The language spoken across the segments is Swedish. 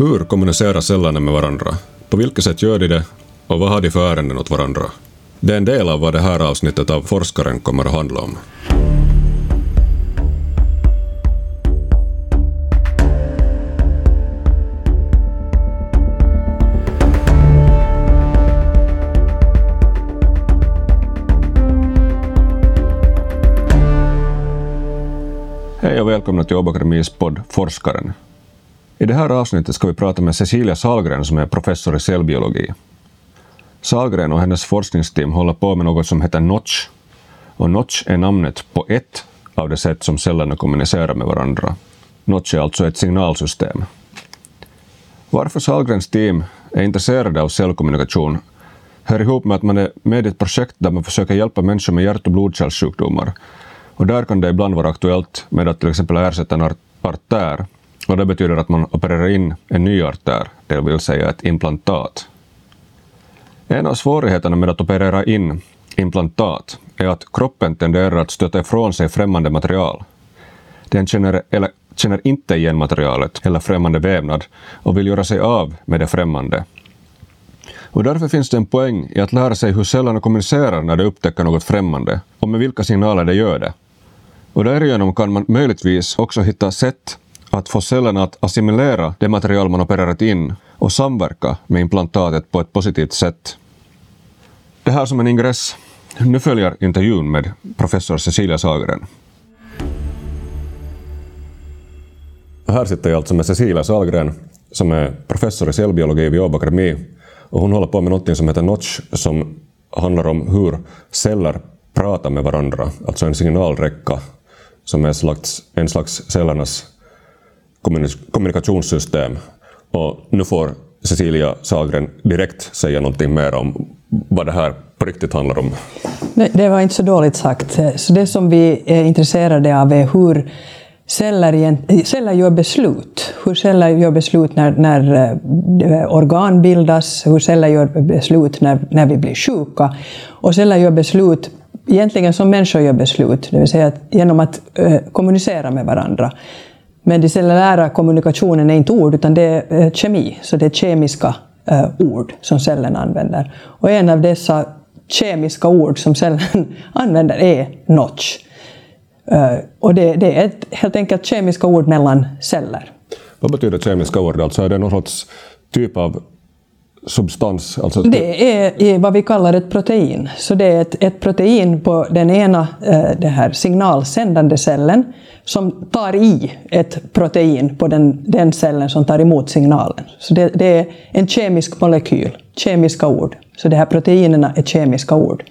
Hur kommunicerar cellerna med varandra? På vilket sätt gör de det? Och vad har de för ärenden åt varandra? Det är en del av vad det här avsnittet av Forskaren kommer att handla om. Hej och välkomna till Åbo Akademis podd Forskaren. I det här avsnittet ska vi prata med Cecilia Salgren som är professor i cellbiologi. Salgren och hennes forskningsteam håller på med något som heter Notch. Och Notch är namnet på ett av de sätt som cellerna kommunicerar med varandra. Notch är alltså ett signalsystem. Varför Salgrens team är intresserade av cellkommunikation hör ihop med att man är med i ett projekt där man försöker hjälpa människor med hjärt och blodkärlssjukdomar. Och där kan det ibland vara aktuellt med att till exempel ersätta en artär och det betyder att man opererar in en ny artär, det vill säga ett implantat. En av svårigheterna med att operera in implantat är att kroppen tenderar att stöta ifrån sig främmande material. Den känner, eller, känner inte igen materialet eller främmande vävnad och vill göra sig av med det främmande. Och därför finns det en poäng i att lära sig hur cellerna kommunicerar när de upptäcker något främmande och med vilka signaler de gör det. Och därigenom kan man möjligtvis också hitta sätt att få cellerna att assimilera det material man opererat in och samverka med implantatet på ett positivt sätt. Det här som en ingress. Nu följer intervjun med professor Cecilia Sagren. Här sitter jag alltså med Cecilia Salgren som är professor i cellbiologi vid Åbo Akademi. Och hon håller på med något som heter Notch som handlar om hur celler pratar med varandra, alltså en signalräcka som är en slags, en slags cellernas kommunikationssystem. Och nu får Cecilia Salgren direkt säga någonting mer om vad det här på riktigt handlar om. Det var inte så dåligt sagt. Så det som vi är intresserade av är hur celler, celler gör beslut. Hur celler gör beslut när, när eh, organ bildas, hur celler gör beslut när, när vi blir sjuka. Och celler gör beslut egentligen som människor gör beslut, det vill säga att genom att eh, kommunicera med varandra. Men den cellulära kommunikationen är inte ord, utan det är eh, kemi, så det är kemiska eh, ord som cellen använder. Och en av dessa kemiska ord som cellen använder är notch. Eh, och det, det, är ett, helt enkelt kemiska ord mellan celler. Vad betyder kemiska ord? Alltså är det någon sorts typ av substans? Alltså det är vad vi kallar ett protein. Så det är ett, ett protein på den ena eh, det här signalsändande cellen som tar i ett protein på den, den cellen som tar emot signalen. Så det, det, är en kemisk molekyl, kemiska ord. Så de här proteinerna är kemiska ord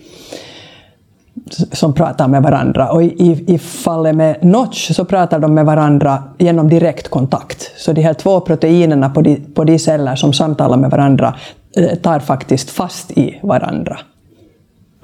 som pratar med varandra. Och i, i fallet med Notch så pratar de med varandra genom direktkontakt. Så de här två proteinerna på de, på de celler som samtalar med varandra eh, tar faktiskt fast i varandra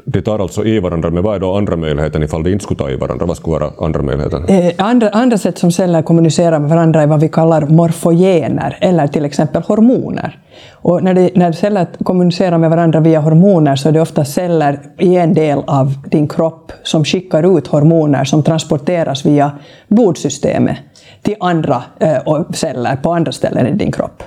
de tar alltså i varandra, men vad är då andra möjligheten ifall de inte skulle ta i varandra? Vad skulle vara andra möjligheten? Eh, andra, andra sätt som celler kommunicerar med varandra är vad vi kallar morfogener, eller till exempel hormoner. Och när, det, när celler kommunicerar med varandra via hormoner så är det ofta celler i en del av din kropp som skickar ut hormoner som transporteras via blodsystemet till andra eh, celler på andra ställen i din kropp.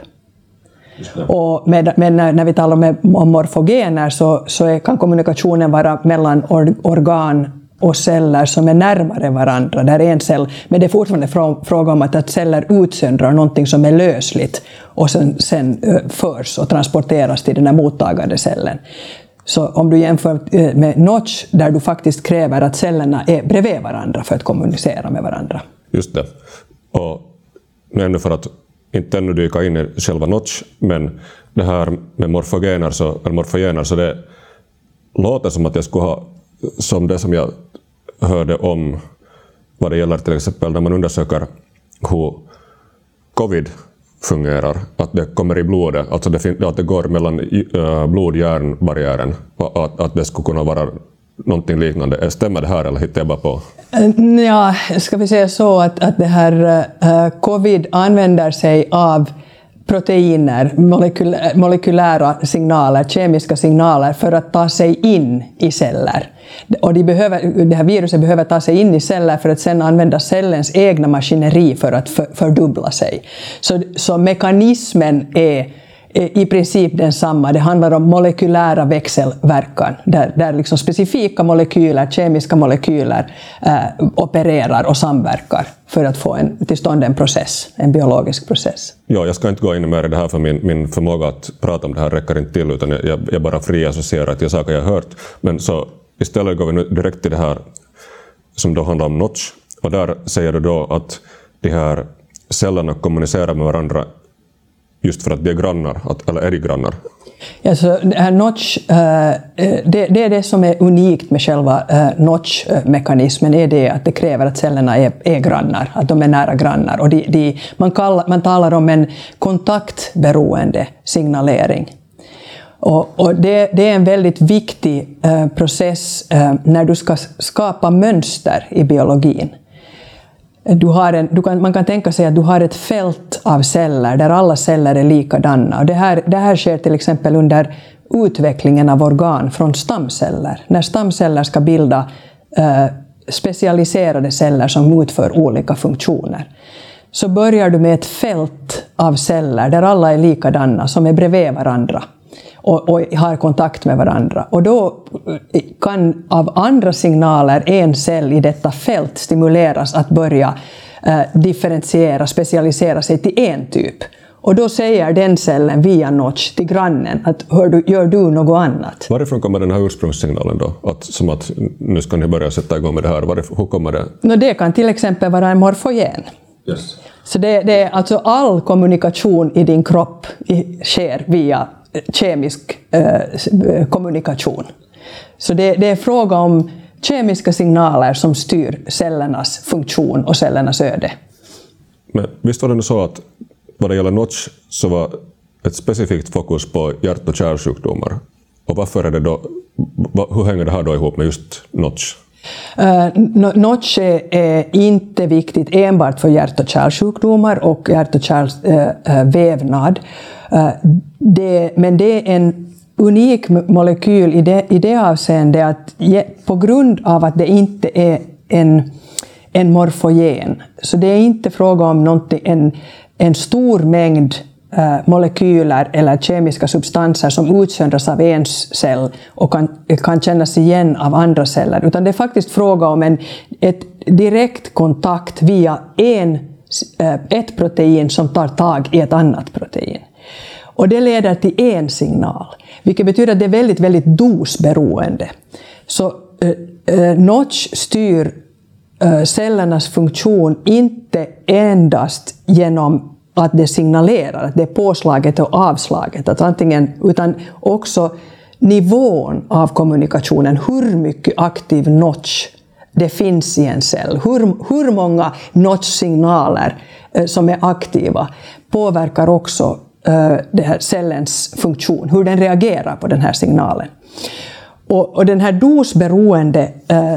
Och med, men när, när, vi talar om, om morfogener så, så är, kan kommunikationen vara mellan or, organ och celler som är närmare varandra. Där en cell, men det är fortfarande fråga om att, att celler utsöndrar någonting som är lösligt och sen, sen förs och transporteras till den här mottagande cellen. Så om du jämför med Notch, där du faktiskt kräver att cellerna är bredvid varandra för att kommunicera med varandra. Just det. Och nu för att inte ännu dyka in i själva Notch, men det här med morfogener så, eller morfogener, så det låter som att jag skulle ha, som det som jag hörde om vad det gäller till exempel när man undersöker hur covid fungerar, att det kommer i blodet, alltså det, att det går mellan eh, blod-hjärnbarriären, att, att det skulle kunna vara någonting liknande. Stämmer det här eller hittar jag bara på? Mm, ja, ska vi säga så att, att det här uh, covid använder sig av proteiner, molekylä, molekylära signaler, kemiska signaler för att ta sig in i celler. Och de behöver, det här viruset behöver ta sig in i celler för att sedan använda cellens egna maskineri för att för, fördubbla sig. Så, så mekanismen är i princip densamma. Det handlar om molekylära växelverkan, där, där liksom specifika molekyler, kemiska molekyler, äh, opererar och samverkar för att få en, till stånd en process, en biologisk process. Ja, jag ska inte gå in mer i det här, för min, min förmåga att prata om det här räcker inte till, utan jag, jag bara friassocierar till saker jag har hört. Men så istället går vi nu direkt till det här som då handlar om Notch, och där säger du då att de här cellerna kommunicerar med varandra just för att de är grannar, att, eller är de grannar? Alltså, notch, eh, eh, det, det, är det som är unikt med själva notch-mekanismen, är det att det kräver att cellerna är, är grannar, att de är nära grannar. Och de, de, man, kallar, man talar om en kontaktberoende signalering. Och, och det, det, är en väldigt viktig process när du ska skapa mönster i biologin du har en, du kan, man kan tänka sig att du har ett fält av celler där alla celler är likadana. Och det, här, det här sker till exempel under utvecklingen av organ från stamceller. När stamceller ska bilda eh, specialiserade celler som utför olika funktioner så börjar du med ett fält av celler där alla är likadana, som är bredvid varandra och, och, har kontakt med varandra. Och då kan av andra signaler en cell i detta fält stimuleras att börja eh, differentiera, specialisera sig till en typ. Och då säger den cellen via notch till grannen att hör du, gör du något annat. Varifrån kommer den här ursprungssignalen då? Att, som att nu ska ni börja sätta igång med det här. Varifrån, hur kommer det? No, det kan till exempel vara en morfogen. Yes. Så det, det, är alltså all kommunikation i din kropp sker via kemisk eh, kommunikation. Så det, det, är fråga om kemiska signaler som styr cellernas funktion och cellernas öde. Men visst var det så att vad det gäller Notch så var ett specifikt fokus på hjärt och kärlsjukdomar. Och varför är det då, hur hänger det här då ihop med just Notch? Eh, Notche Notch är inte viktigt enbart för hjärt och kärlsjukdomar och hjärt och kärlvävnad. Eh, eh, men det är en unik molekyl i det, i det avseendet att på grund av att det inte är en, en morfogen, så det är inte fråga om en, en stor mängd Eh, molekyler eller kemiska substanser som utsöndras av en cell och kan, kan kännas igen av andra celler, utan det är faktiskt fråga om en ett direkt kontakt via en, eh, ett protein som tar tag i ett annat protein. Och det leder till en signal, vilket betyder att det är väldigt, väldigt dosberoende. Så eh, eh, Notch styr eh, cellernas funktion inte endast genom att det signalerar att det är påslaget och avslaget, att antingen, utan också nivån av kommunikationen, hur mycket aktiv notch det finns i en cell, hur, hur många notch-signaler eh, som är aktiva påverkar också Eh, det här cellens funktion, hur den reagerar på den här signalen. Och, och den här dosberoende äh,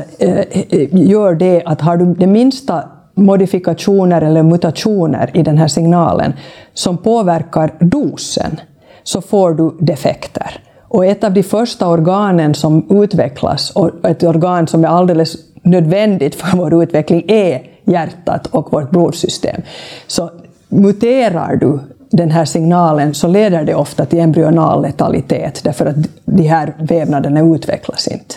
gör det att har du det minsta modifikationer eller mutationer i den här signalen som påverkar dosen, så får du defekter. Och ett av de första organen som utvecklas, och ett organ som är alldeles nödvändigt för vår utveckling, är hjärtat och vårt blodsystem. Så muterar du den här signalen så leder det ofta till embryonal letalitet därför att de här vävnaderna utvecklas inte.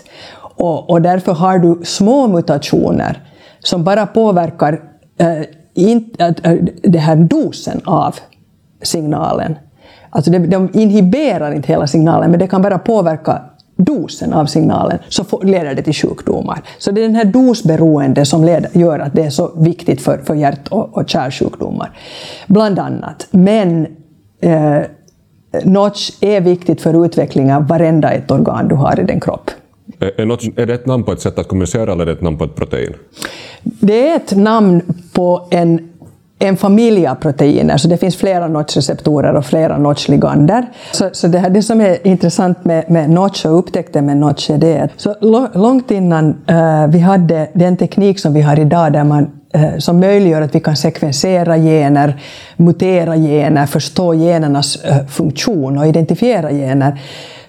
Och, och därför har du små mutationer som bara påverkar äh, in, äh, det här dosen av signalen. Alltså de, de inhiberar inte hela signalen, men det kan bara påverka dosen av signalen så leder det till sjukdomar. Så det är den här dosberoende som leder, gör att det är så viktigt för, för hjärt och, och kärlsjukdomar. Bland annat. Men eh, Notch är viktigt för utvecklingen av varenda ett organ du har i din kropp. Är, något, är det ett namn på ett sätt att kommunicera eller är det ett namn på ett protein? Det är ett namn på en en familj av proteiner, så det finns flera notchreceptorer och flera notchligander. Så, så det, här, det som är intressant med, med notch och upptäckten med notch är det att så långt innan uh, vi hade den teknik som vi har idag där man eh, som möjliggör att vi kan sekvensera gener, mutera gener, förstå genernas eh, funktion och identifiera gener,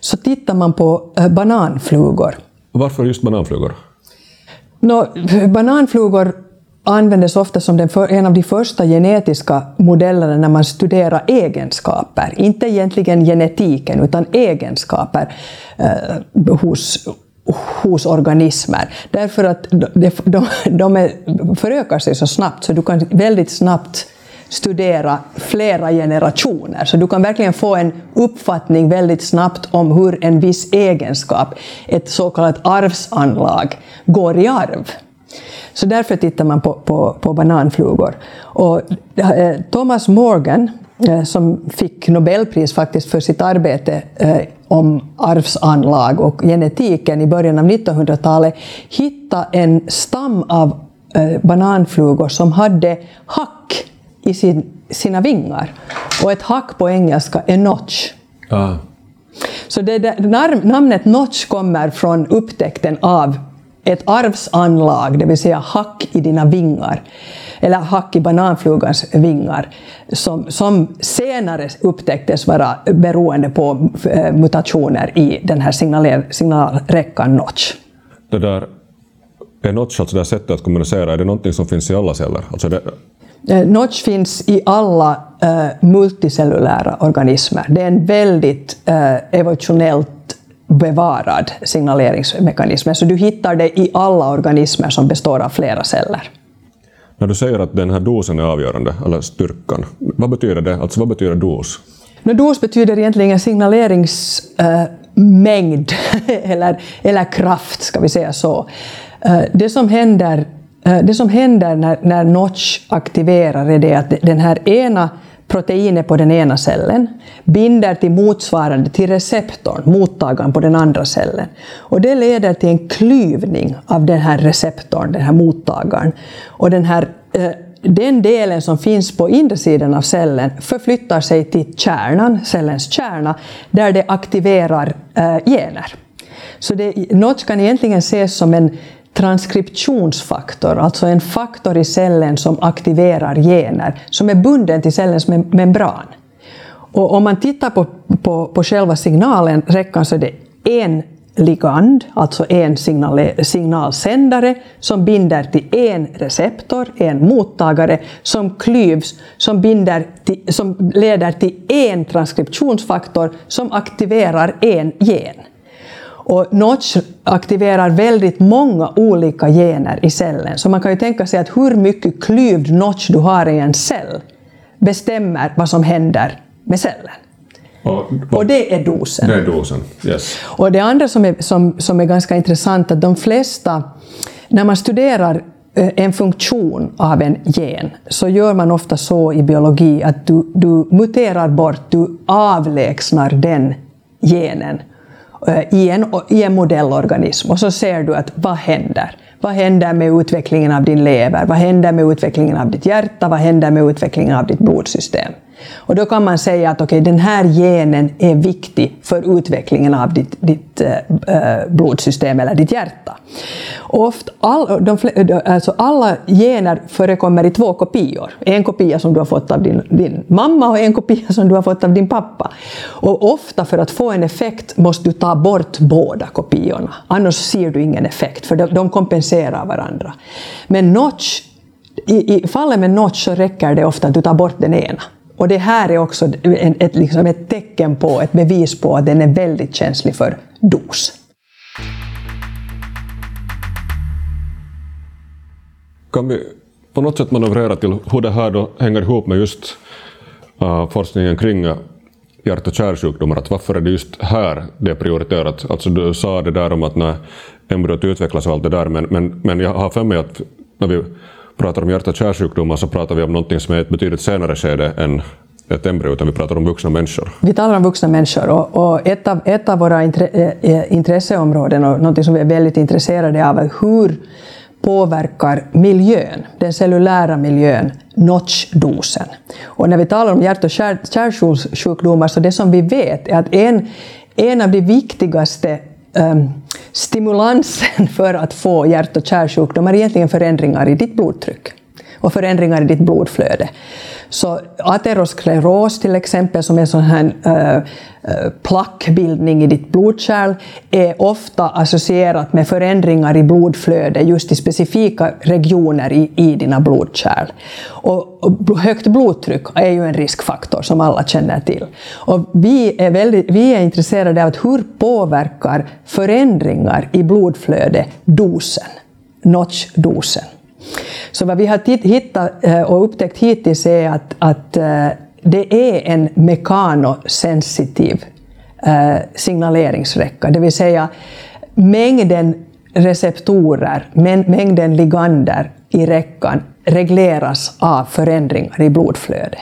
så tittar man på eh, bananflugor. Varför just bananflugor? Nå, bananflugor användes ofta som den för, en av de första genetiska modellerna när man studerar egenskaper. Inte egentligen genetiken, utan egenskaper eh, hos, hos organismer. Därför att de, de, de är, förökar sig så snabbt så du kan väldigt snabbt studera flera generationer. Så du kan verkligen få en uppfattning väldigt snabbt om hur en viss egenskap, ett så kallat arvsanlag, går i arv. Så därför tittar man på, på, på bananflugor. Och eh, Thomas Morgan, eh, som fick Nobelpris faktiskt för sitt arbete eh, om arvsanlag och genetiken i början av 1900-talet, hittade en stam av eh, bananflugor som hade hack i sin, sina vingar. Och ett hack på engelska är notch. Ah. Så det, det, namnet notch kommer från upptäckten av ett arvsanlag, det vill säga hack i dina vingar, eller hack i bananflugans vingar, som, som senare upptäcktes vara beroende på eh, mutationer i den här signalräckan notch. Det där, är notch, alltså det här sättet att kommunicera, är det någonting som finns i alla celler? Alltså det... Eh, notch finns i alla uh, multicellulära organismer. Det är en väldigt uh, evolutionellt bevarad signaleringsmekanism. Så du hittar det i alla organismer som består av flera celler. När du säger att den här dosen är avgörande, eller styrkan, vad betyder det? Alltså vad betyder dos? No, dos betyder egentligen signaleringsmängd, eller, eller kraft, ska vi säga så. Det som händer, Eh, det som händer när, när Notch aktiverar är det att den här ena proteinet på den ena cellen binder till motsvarande till receptorn, mottagaren på den andra cellen. Och det leder till en klyvning av den här receptorn, den här mottagaren. Och den, här, eh, den delen som finns på inre sidan av cellen förflyttar sig till kärnan, cellens kärna, där det aktiverar eh, gener. Så det, något kan egentligen ses som en transkriptionsfaktor, alltså en faktor i cellen som aktiverar gener, som är bunden till cellens membran. Och om man tittar på, på, på själva signalen, räckan, så är det en ligand, alltså en signal, signalsändare, som binder till en receptor, en mottagare, som klyvs, som, binder till, som leder till en transkriptionsfaktor som aktiverar en gen. Och Notch aktiverar väldigt många olika gener i cellen, så man kan ju tänka sig att hur mycket klyvd notch du har i en cell bestämmer vad som händer med cellen. Och, och, det är dosen. Det är dosen, yes. Och det andra som är, som, som är ganska intressant, att de flesta, när man studerar eh, en funktion av en gen, så gör man ofta så i biologi att du, du muterar bort, du avlägsnar den genen Eh, i en, i en modellorganism och så ser du att vad händer? Vad händer med utvecklingen av din lever? Vad händer med utvecklingen av ditt hjärta? Vad händer med utvecklingen av ditt blodsystem? Och då kan man säga att okay, den här genen är viktig för utvecklingen av ditt, ditt äh, blodsystem eller ditt hjärta. Oft all, de, eh, alltså alla gener förekommer i två kopior. En kopia som du har fått av din, din mamma och en kopia som du har fått av din pappa. Och ofta för att få en effekt måste du ta bort båda kopiorna. Annars ser du ingen effekt, för de, de kompenserar varandra. Men notch, i, i fallet med notch så räcker det ofta att du tar bort den ena. Och det här är också ett, ett, liksom ett tecken på, ett bevis på att den är väldigt känslig för dos. Kan vi på något sätt manövrera till hur det här då hänger ihop med just uh, forskningen kring äh, hjärt och kärlsjukdomar, att varför är det just här det är prioriterat? Alltså du sa det där om att när embryot utvecklas och allt det där, men, men, men jag har för mig att när vi pratar om hjärt och kärlsjukdomar så pratar vi om någonting som är ett betydligt senare skede än ett embryo, utan vi pratar om vuxna människor. Vi talar om vuxna människor och, och ett, av, ett av våra intre, eh, eh intresseområden och något som vi är väldigt intresserade av är hur påverkar miljön, den cellulära miljön, notchdosen. Och när vi talar om hjärt och kärlsjukdomar så det som vi vet är att en, en av de viktigaste Ehm, stimulansen för att få hjärt och kärlsjukdomar är egentligen förändringar i ditt blodtryck och förändringar i ditt blodflöde. Så ateroskleros till exempel, som är en sån här äh, plackbildning i ditt blodkärl, är ofta associerat med förändringar i blodflöde just i specifika regioner i, i dina blodkärl. Och, och högt blodtryck är ju en riskfaktor som alla känner till. Och vi, är väldigt, vi är intresserade av hur påverkar förändringar i blodflöde dosen, notchdosen. Så vad vi har hittat eh, och upptäckt hittills är att, att eh, det är en mekanosensitiv eh, signaleringsräcka, det vill säga mängden receptorer, mängden ligander i räckan regleras av förändringar i blodflödet.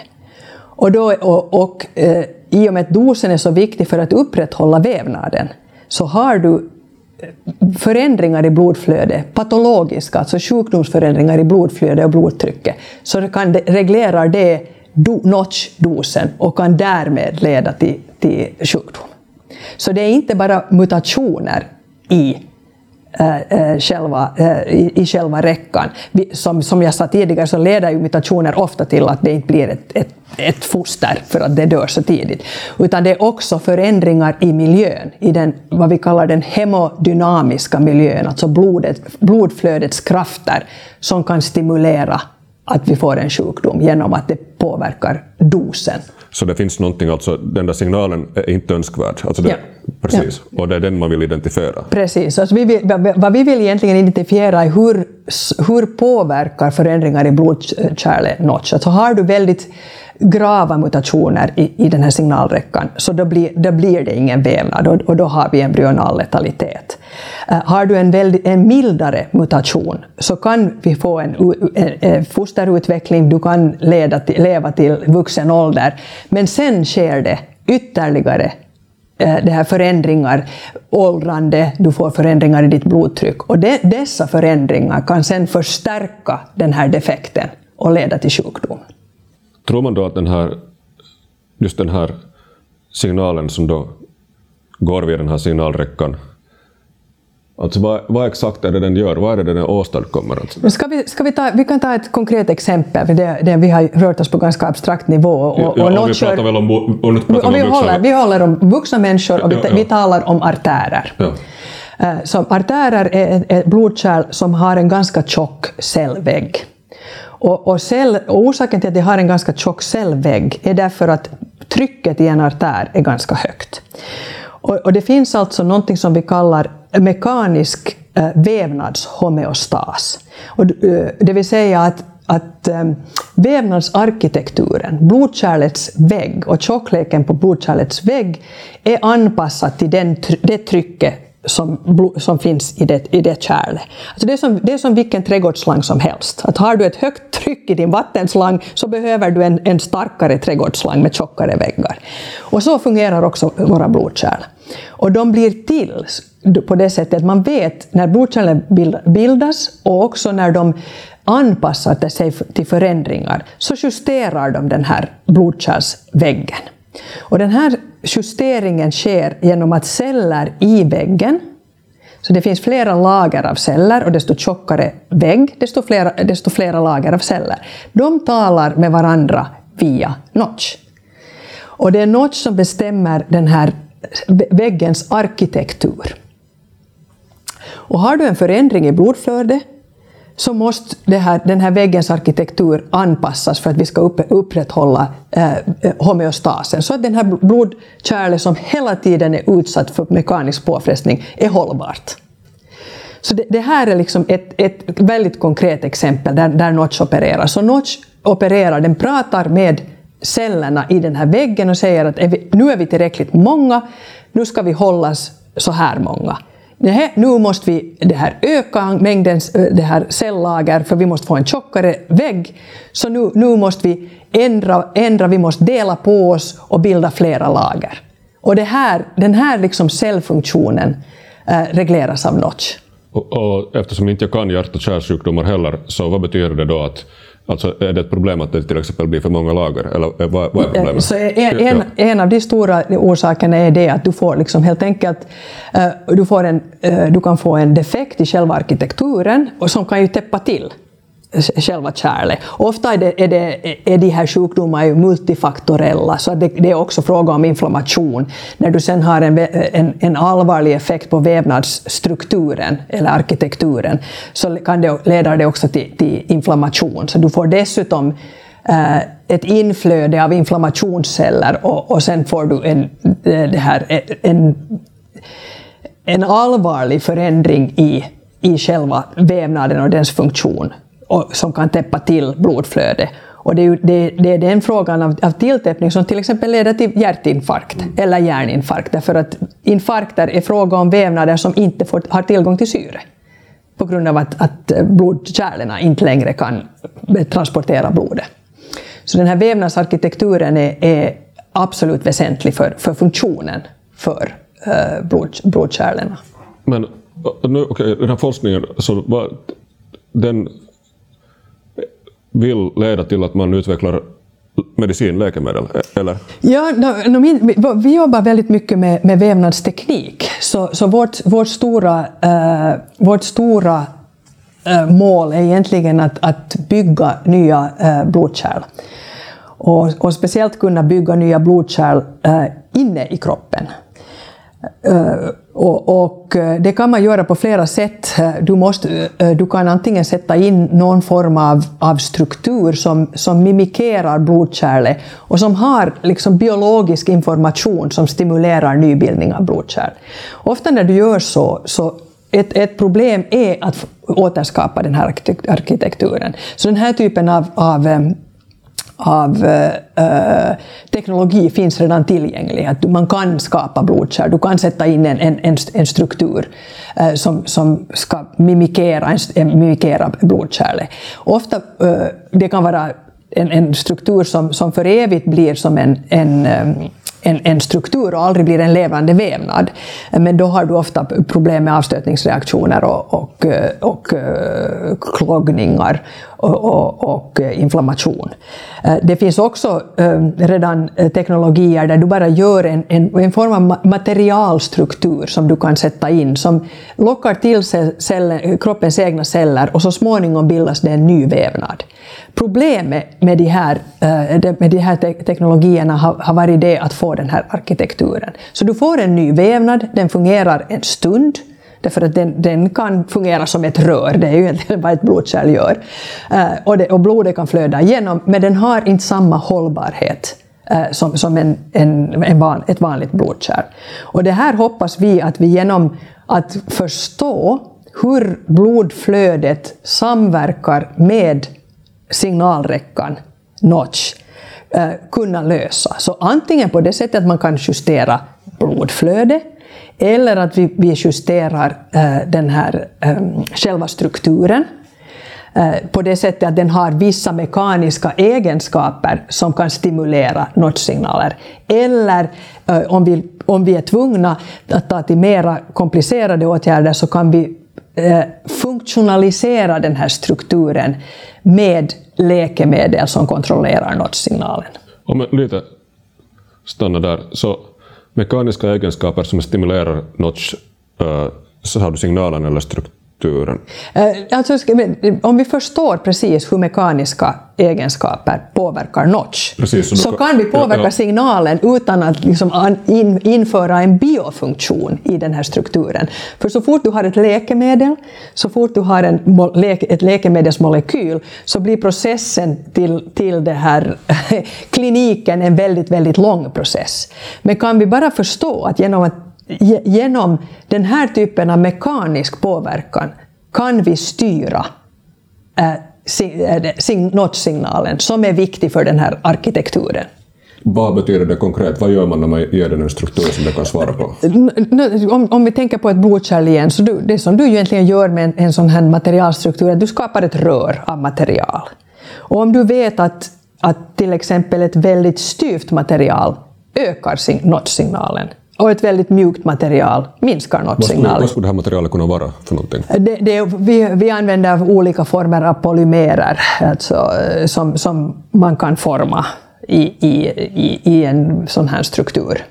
Och, då, och, och eh, i och med att dosen är så viktig för att upprätthålla vävnaden, så har du förändringar i blodflödet, patologiska, alltså sjukdomsförändringar i blodflödet och blodtrycket, så kan det, reglerar det do, notchdosen och kan därmed leda till, till sjukdom. Så det är inte bara mutationer i äh, själva, äh, i, i själva räckan. Som, som jag sa tidigare så leder ju mutationer ofta till att det inte blir ett, ett, ett foster för att det dör så tidigt. Utan det är också förändringar i miljön, i den, vad vi kallar den hemodynamiska miljön, alltså blodet, blodflödets krafter som kan stimulera att vi får en sjukdom genom att det påverkar dosen. Så det finns någonting, alltså den där signalen är inte önskvärd? Alltså det, ja. Precis, ja. och det är den man vill identifiera? Precis, alltså vi vill, vad vi vill egentligen identifiera är hur, hur påverkar förändringar i blodkärlet notch? Alltså har du väldigt grava mutationer i, i den här signalräckan, så då blir, då blir det ingen vävnad och, och då har vi embryonal letalitet. Uh, eh, har du en, väldigt, en mildare mutation så kan vi få en, en, en fosterutveckling, du kan leda till, leva till vuxen ålder, men sen sker det ytterligare eh, det här förändringar, åldrande, du får förändringar i ditt blodtryck. Och de, dessa förändringar kan sen förstärka den här defekten och leda till sjukdom. Tror man då att den här, just den här signalen som då går via den här signalräckan Alltså vad, vad, exakt är det den gör? Vad är det den åstadkommer? Alltså? Ska vi, ska vi, ta, vi kan ta ett konkret exempel, för det, det, vi har rört oss på ganska abstrakt nivå. Och, ja, och, och vi pratar väl om, och pratar och vi, om håller, vi håller om vuxna människor och vi, ja, ja. vi talar om artärer. Ja. Eh, så artärer är ett blodkärl som har en ganska tjock cellvägg. Och, och, cell, och orsaken till att jag har en ganska tjock cellvägg är därför att trycket i en artär är ganska högt. Och, och det finns alltså någonting som vi kallar mekanisk äh, vävnadshomeostas. Och, äh, det vill säga att att ähm, vävnadsarkitekturen, blodkärlets vägg och tjockleken på blodkärlets vägg är anpassad till den, det trycket som, som finns i det, i det kärlet. Alltså det, är som, det är som vilken trädgårdsslang som helst. Att har du ett högt tryck i din vattenslang så behöver du en, en starkare trädgårdsslang med tjockare väggar. Och så fungerar också våra blodkärl. Och de blir till på det sättet att man vet när blodkärlen bildas och också när de anpassar sig till förändringar så justerar de den här blodkärlsväggen. Och den här justeringen sker genom att celler i väggen, så det finns flera lager av celler och desto tjockare vägg, desto flera, desto flera lager av celler. De talar med varandra via notch. Och det är notch som bestämmer den här väggens arkitektur. Och har du en förändring i blodflödet så måste här, den här väggens arkitektur anpassas för att vi ska upp, upprätthålla eh, eh, homeostasen, så att den här blodkärlet som hela tiden är utsatt för mekanisk påfrestning är hållbart. Så det, det här är liksom ett, ett väldigt konkret exempel där, där Notch opererar. Så Notch opererar, den pratar med cellerna i den här väggen och säger att är vi, nu är vi tillräckligt många, nu ska vi hållas så här många nej, nu måste vi det här öka mängden eh, det här cellager för vi måste få en tjockare vägg. Så nu, nu måste vi ändra, ändra, vi måste dela på oss och bilda flera lager. Och det här, den här liksom cellfunktionen äh, regleras av Notch. Och, och eftersom inte jag kan hjärt och kärlsjukdomar heller, så vad betyder det då att Alltså är det ett problem att det till exempel blir för många lager? Eller vad, vad är problemet? Så en, en, en, av de stora orsakerna är det att du får liksom helt enkelt uh, du, får en, uh, du kan få en defekt i själva arkitekturen och som kan ju täppa till själva kärlet. Ofta är, det, är, det, är de här sjukdomarna multifaktorella, så det, det, är också fråga om inflammation. När du sen har en, en, en allvarlig effekt på vävnadsstrukturen eller arkitekturen så kan det, leder det också till, till inflammation. Så du får dessutom eh, ett inflöde av inflammationsceller och, och sen får du en, det här, en, en allvarlig förändring i, i själva vävnaden och dess funktion och, som kan täppa till blodflödet. Och det är, det, det är den frågan av, av tilltäppning som till exempel leder till hjärtinfarkt eller hjärninfarkt, därför att infarkter är fråga om vävnader som inte får, har tillgång till syre på grund av att, att blodkärlen inte längre kan transportera blodet. Så den här vävnadsarkitekturen är, är absolut väsentlig för, för funktionen för eh, blod, blodkärlen. Men eh, nu, okay, den här forskningen, så, den vill leda till att man utvecklar medicin, läkemedel, e- eller? Ja, no, no, min, vi jobbar väldigt mycket med, med vävnadsteknik, så, så vårt, vårt stora, uh, vårt stora uh, mål är egentligen att, att bygga nya uh, blodkärl. Och, och, speciellt kunna bygga nya blodkärl inne i kroppen. Eh, och, och, eh, det kan man göra på flera sätt. Eh, du, måste, du kan antingen sätta in någon form av, av struktur som, som mimikerar blodkärlet och som har liksom biologisk information som stimulerar nybildning av blodkärl. Ofta när du gör så, så ett, ett problem är att återskapa den här arkitekturen. Så den här typen av, av av eh, eh, teknologi finns redan tillgänglig. Att man kan skapa blodkärl, du kan sätta in en, en, en struktur eh, som, som ska mimikera, en, mimikera blodkärlet. Ofta eh, det kan vara en, en struktur som, som för evigt blir som en, en eh, en, en, struktur och aldrig blir en levande vävnad. Men då har du ofta problem med avstötningsreaktioner och, och, eh, och eh, kloggningar och, och, och, eh, inflammation. Det finns också redan teknologier där du bara gör en, en, en form av materialstruktur som du kan sätta in som lockar till sig cellen, kroppens egna celler och så småningom bildas det en ny vävnad. Problemet med de här, med de här teknologierna har varit det att få den här arkitekturen. Så du får en ny vävnad, den fungerar en stund, därför att den, den kan fungera som ett rör, det är ju egentligen vad ett blodkärl gör. Eh, och, det, och blodet kan flöda igenom, men den har inte samma hållbarhet eh, som, som en, en, en van, ett vanligt blodkärl. Och det här hoppas vi att vi genom att förstå hur blodflödet samverkar med signalräckan, notch, Eh, kunna lösa. Så antingen på det sättet att man kan justera blodflöde, eller att vi, vi justerar eh, den här eh, själva strukturen eh, på det sättet att den har vissa mekaniska egenskaper som kan stimulera notchsignaler. Eller eh, om, vi, om vi är tvungna att ta till mera komplicerade åtgärder så kan vi eh, funktionalisera den här strukturen med läkemedel som kontrollerar notchsignalen. Om jag lite stannar där, så mekaniska egenskaper som stimulerar notch, eh, äh, så har du signalen eller strukturen strukturen? Eh, alltså, om vi förstår precis hur mekaniska egenskaper påverkar notch, precis, så, så kan vi påverka ja, signalen utan att liksom in, införa en biofunktion i den här strukturen. För så fort du har ett läkemedel, så fort du har en, ett läkemedelsmolekyl, så blir processen till, till det här kliniken en väldigt, väldigt lång process. Men kan vi bara förstå att genom att genom den här typen av mekanisk påverkan kan vi styra äh, notchsignalen som är viktig för den här arkitekturen. Vad betyder det konkret? Vad gör man när man ger den en struktur som det kan svara på? Om, om vi tänker på ett blodkärl igen, så du, det som du egentligen gör med en, en sån här materialstruktur är att du skapar ett rör av material. Och om du vet att, att till exempel ett väldigt styvt material ökar notchsignalen, och ett väldigt mjukt material minskar notchsignalen. Vad skulle det här materialet kunna vara för någonting? Det, det, vi, vi använder olika former av polymerer alltså, som, som man kan forma i, i, i, i en sån här struktur.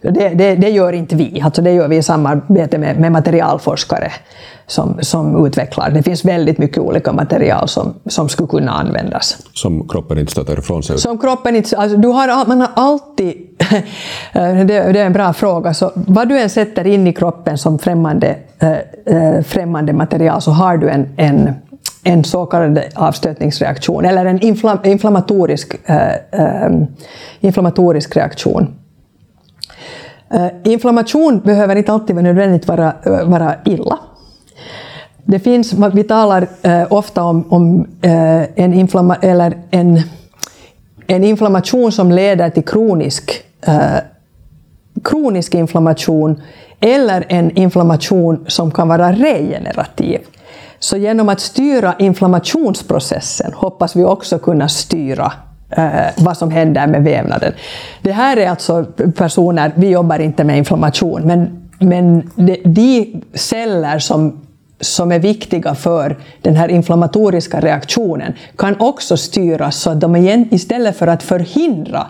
Det, det, det, gör inte vi, alltså det gör vi i samarbete med, med materialforskare som, som utvecklar. Det finns väldigt mycket olika material som, som skulle kunna användas. Som kroppen inte stöter ifrån sig? Som kroppen inte... Alltså du har, man har alltid... det, det, är en bra fråga. Så vad du än sätter in i kroppen som främmande, äh, främmande material så har du en, en en så kallad avstötningsreaktion, eller en inflam inflammatorisk, äh, äh, inflammatorisk reaktion. Eh, inflammation behöver inte alltid nödvändigt vara, eh, vara illa. Det finns, vi talar eh, ofta om, om en, inflamma, eller en, en inflammation som leder till kronisk, kronisk inflammation eller en inflammation som kan vara regenerativ. Så genom att styra inflammationsprocessen hoppas vi också kunna styra Eh, vad som händer med vävnaden. Det här är alltså personer, vi jobbar inte med inflammation, men, men de, de celler som som är viktiga för den här inflammatoriska reaktionen kan också styras så att de istället för att förhindra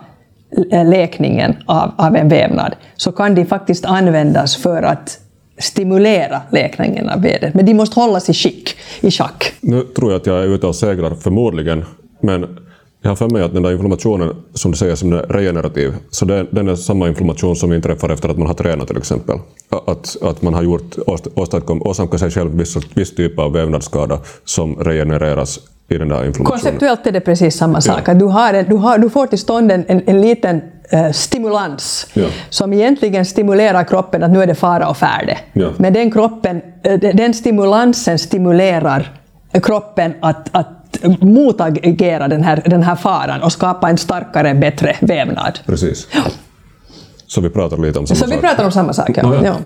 läkningen av, av en vävnad så kan de faktiskt användas för att stimulera läkningen av vädret. Men de måste hållas i, skick, i schack. Nu tror jag att jag är ute och seglar, förmodligen. Men jag har för mig att den där inflammationen, som du säger, som är regenerativ, så det, den är samma inflammation som inträffar efter att man har tränat till exempel. Att, att man har gjort, åstadkom, åsamkat sig själv viss, viss typ av vävnadsskada som regenereras i den där inflammationen. Konceptuellt är det precis samma sak. Ja. du, har en, du, har, du får till stånd en, en, en liten eh, stimulans ja. som egentligen stimulerar kroppen att nu är det fara och färde. Ja. Men den, kroppen, eh, den stimulansen stimulerar kroppen att, att motagera den här, den här faran och skapa en starkare, bättre vävnad. Precis. Ja. Så vi pratar lite om samma Så sak? vi pratar om samma sak, ja. ja.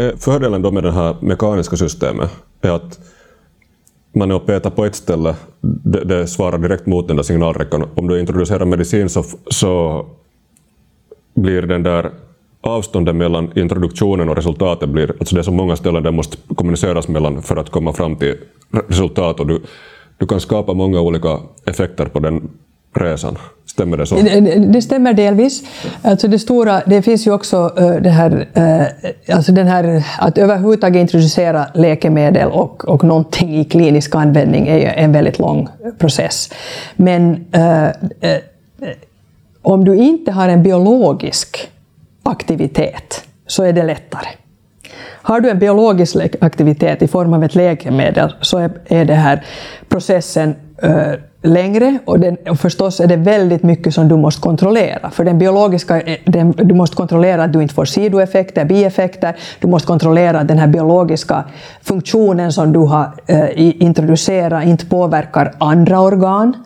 Eh, fördelen då med det här mekaniska systemet är att man är och petar på ett ställe, det, det, svarar direkt mot den där signalräckan. Om du introducerar medicin så, så blir den där avståndet mellan introduktionen och resultatet blir, alltså det är så många ställen det måste kommuniceras mellan för att komma fram till resultat och du, du kan skapa många olika effekter på den resan. Stämmer det så? Det stämmer delvis. Alltså det, stora, det finns ju också eh, det här, eh, alltså den här, att överhuvudtaget introducera läkemedel och, och någonting i klinisk användning är ju en väldigt lång process. Men äh, om du inte har en biologisk aktivitet så är det lättare. Har du en biologisk aktivitet i form av ett läkemedel så är, är det här processen äh, längre och, den, och förstås är det väldigt mycket som du måste kontrollera. För den biologiska, eh, den, du måste kontrollera att du inte får sidoeffekter, bieffekter, du måste kontrollera att den här biologiska funktionen som du har eh, introducerat inte påverkar andra organ.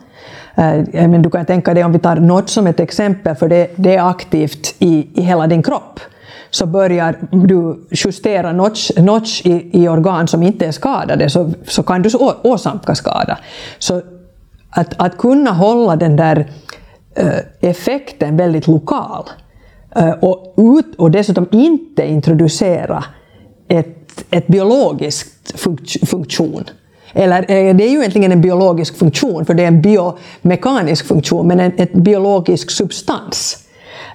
Eh, äh, men du kan tänka dig om vi tar något som ett exempel, för det, det är aktivt i, i hela din kropp så börjar du justera notch, notch i, i, organ som inte är skadade så, så kan du åsamka skada. Så att, att kunna hålla den där eh, effekten väldigt lokal eh, och, ut, och dessutom inte introducera ett, ett biologiskt funktion. Eller eh, det är ju egentligen en biologisk funktion, för det är en biomekanisk funktion, men en ett biologisk substans.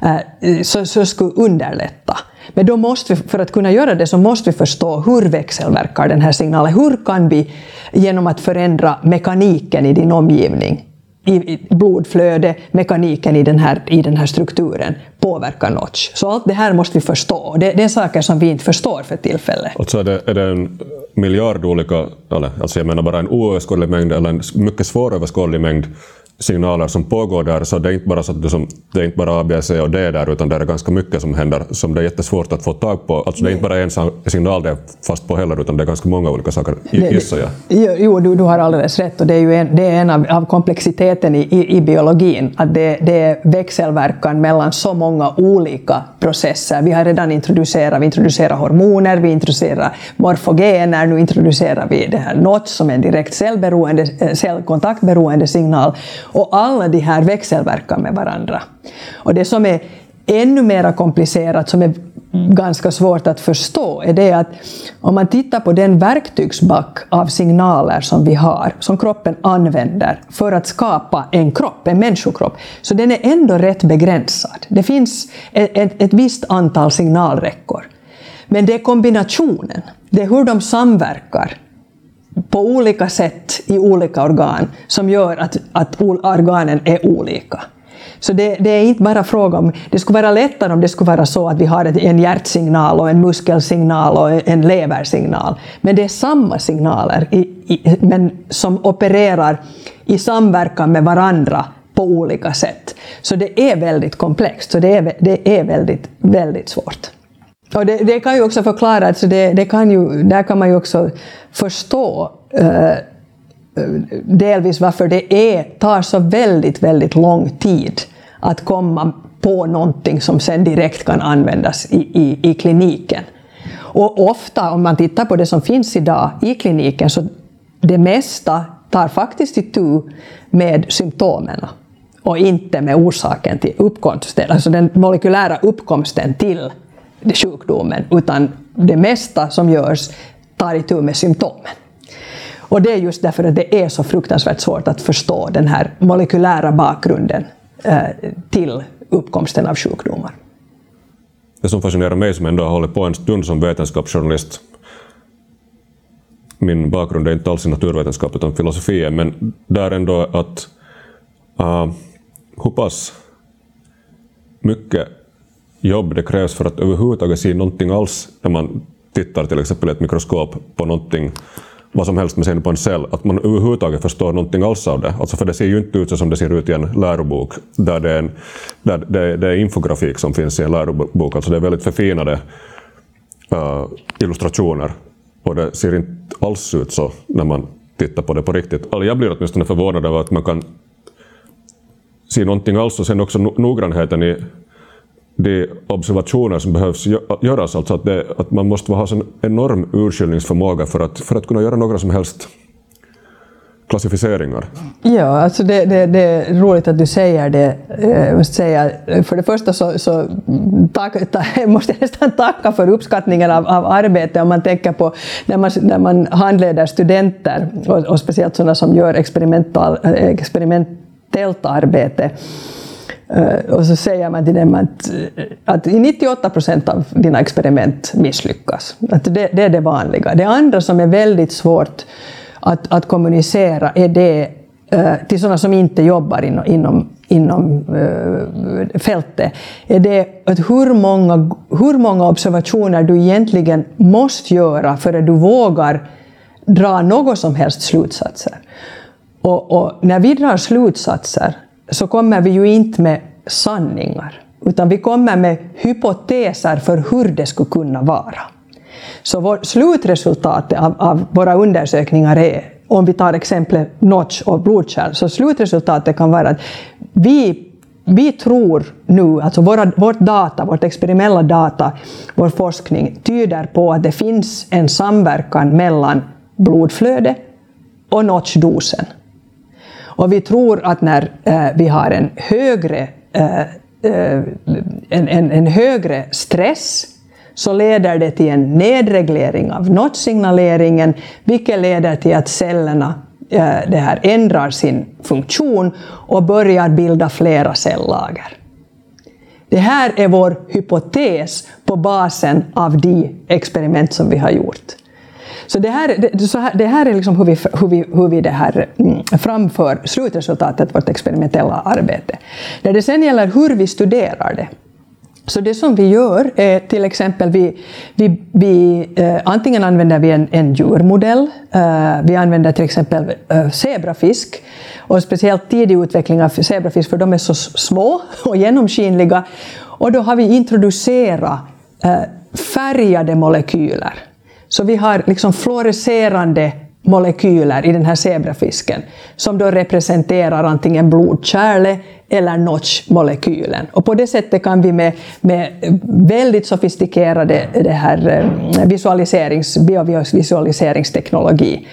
Eh, eh, så, så skulle underlätta. Men då måste vi, för att kunna göra det så måste vi förstå hur växelverkar den här signalen. Hur kan vi genom att förändra mekaniken i din omgivning, i blodflöde, mekaniken i den här, i den här strukturen påverkar notch. Så allt det här måste vi förstå. Det, det är saker som vi inte förstår för tillfället. Alltså är det, är det en miljard olika, eller alltså jag menar bara en oöverskådlig mängd eller en mycket svåröverskådlig mängd signaler som pågår där, så det är inte bara så att du som, det är inte bara A, B, C och D där, utan det är ganska mycket som händer som det är jättesvårt att få tag på. Alltså det är inte bara en signal det är fast på heller, utan det är ganska många olika saker, gissar jag. Jo, du, du har alldeles rätt, och det är ju en, det är en av, av komplexiteten i, i, i, biologin, att det, det är växelverkan mellan så många olika processer. Vi har redan introducerat, vi introducerar hormoner, vi introducerar morfogener, nu introducerar vi det här NOT som är en direkt cellberoende, eh, cellkontaktberoende signal, och alla de här växelverkar med varandra. Och det som är ännu mer komplicerat som är ganska svårt att förstå är det att om man tittar på den verktygsback av signaler som vi har, som kroppen använder för att skapa en kropp, en människokropp, så den är ändå rätt begränsad. Det finns ett, ett, ett visst antal signalräckor. Men det är kombinationen, det är hur de samverkar på olika sätt i olika organ som gör att, att organen är olika. Så det, det, är inte bara fråga om... Det skulle vara lättare om det skulle vara så att vi har en hjärtsignal och en muskelsignal och en leversignal. Men det är samma signaler i, i, men som opererar i samverkan med varandra på olika sätt. Så det är väldigt komplext, så det är, det är väldigt, väldigt svårt. Och det, det, kan ju också förklara, alltså det, det kan ju, där kan man ju också förstå eh, delvis varför det är, tar så väldigt, väldigt lång tid att komma på någonting som sen direkt kan användas i, i, i kliniken. Och ofta, om man tittar på det som finns idag i kliniken, så det mesta tar faktiskt itu med symptomen och inte med orsaken till uppkomsten, alltså den molekylära uppkomsten till sjukdomen, utan det mesta som görs tar itu med symptomen. Och det är just därför att det är så fruktansvärt svårt att förstå den här molekylära bakgrunden eh, till uppkomsten av sjukdomar. Det som fascinerar mig som ändå har hållit på en stund som vetenskapsjournalist, min bakgrund är inte alls i naturvetenskap utan filosofi, men där ändå att ah, uh, hur pass mycket jobb det krävs för att överhuvudtaget se någonting alls när man tittar till exempel i ett mikroskop på någonting vad som helst med sen på en cell, att man överhuvudtaget förstår någonting alls av det. Alltså för det ser ju inte ut som det ser ut i en lärobok, där det är, en, där det, det är infografik som finns i en lärobok. Alltså det är väldigt förfinade uh, illustrationer. Och det ser inte alls ut så när man tittar på det på riktigt. Alltså jag blir åtminstone förvånad över att man kan se någonting alls och sen också noggrannheten i de observationer som behövs göras. Alltså att, det, att man måste ha en enorm urskiljningsförmåga för att, för att kunna göra några som helst klassificeringar. Ja, alltså det, det, det, är roligt att du säger det. Jag måste säga, för det första så, så tack, ta, måste jag nästan tacka för uppskattningen av, av arbete om man tänker på när man, när man handleder studenter och, och speciellt sådana som gör eh, experimentellt arbete Eh, och så säger man till dem att, eh, att 98 procent av dina experiment misslyckas. Att det, det, är det vanliga. Det andra som är väldigt svårt att, att kommunicera är det eh, till sådana som inte jobbar inom, inom, inom fältet, är det att hur många, hur många observationer du egentligen måste göra för att du vågar dra några som helst slutsatser. Och, och när vi drar slutsatser så kommer vi ju inte med sanningar, utan vi kommer med hypoteser för hur det skulle kunna vara. Så vår, slutresultatet av, av våra undersökningar är, om vi tar exemplet notch och blodkärl, så slutresultatet kan vara att vi vi tror nu, alltså våra, vårt data, vårt experimentella data, vår forskning tyder på att det finns en samverkan mellan blodflöde och notchdosen. Och vi tror att när eh, vi har en högre, eh, eh, en, en, en, högre stress så leder det till en nedreglering av notsignaleringen vilket leder till att cellerna det här ändrar sin funktion och börjar bilda flera cellager. Det här är vår hypotes på basen av de experiment som vi har gjort. Så det här, det, så här, det här är liksom hur vi, hur vi, hur vi det här, mm, framför slutresultatet vårt experimentella arbete. När det sen gäller hur vi studerar det, så det som vi gör är till exempel, vi, vi, vi eh, antingen använder vi en, en djurmodell, eh, vi använder till exempel eh, zebrafisk, och speciellt tidig utveckling av zebrafisk, för de är så små och genomskinliga, och då har vi introducerat eh, färgade molekyler så vi har liksom fluorescerande molekyler i den här zebrafisken som då representerar antingen blodkärlet eller notchmolekylen. Och på det sättet kan vi med, med väldigt sofistikerade det här eh, visualiserings, biovisualiseringsteknologi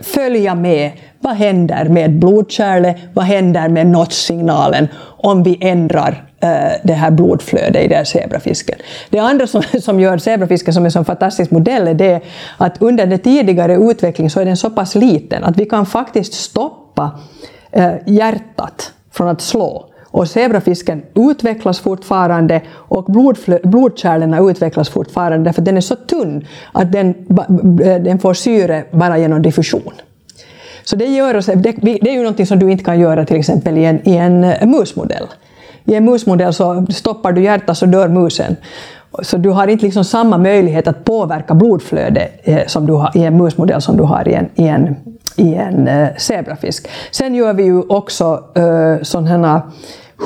följa med. Vad händer med blodkärlet? Vad händer med notch-signalen om vi ändrar eh, det här blodflödet i den här zebrafisken. Det andra som, som gör zebrafisken som en sån fantastisk modell är det att under den tidigare utvecklingen så är den så pass liten att vi kan faktiskt stoppa eh, hjärtat från att slå och zebrafisken utvecklas fortfarande och blodkärlen utvecklas fortfarande därför att den är så tunn att den, eh, den får syre bara genom diffusion. Så det, gör oss, det, det är ju någonting som du inte kan göra till exempel i en, i en eh, musmodell. I en musmodell så stoppar du hjärtat så dör musen. Så du har inte liksom samma möjlighet att påverka blodflödet eh, som du har i en musmodell som du har i en, i en, i en eh, zebrafisk. Sen gör vi ju också eh, sådana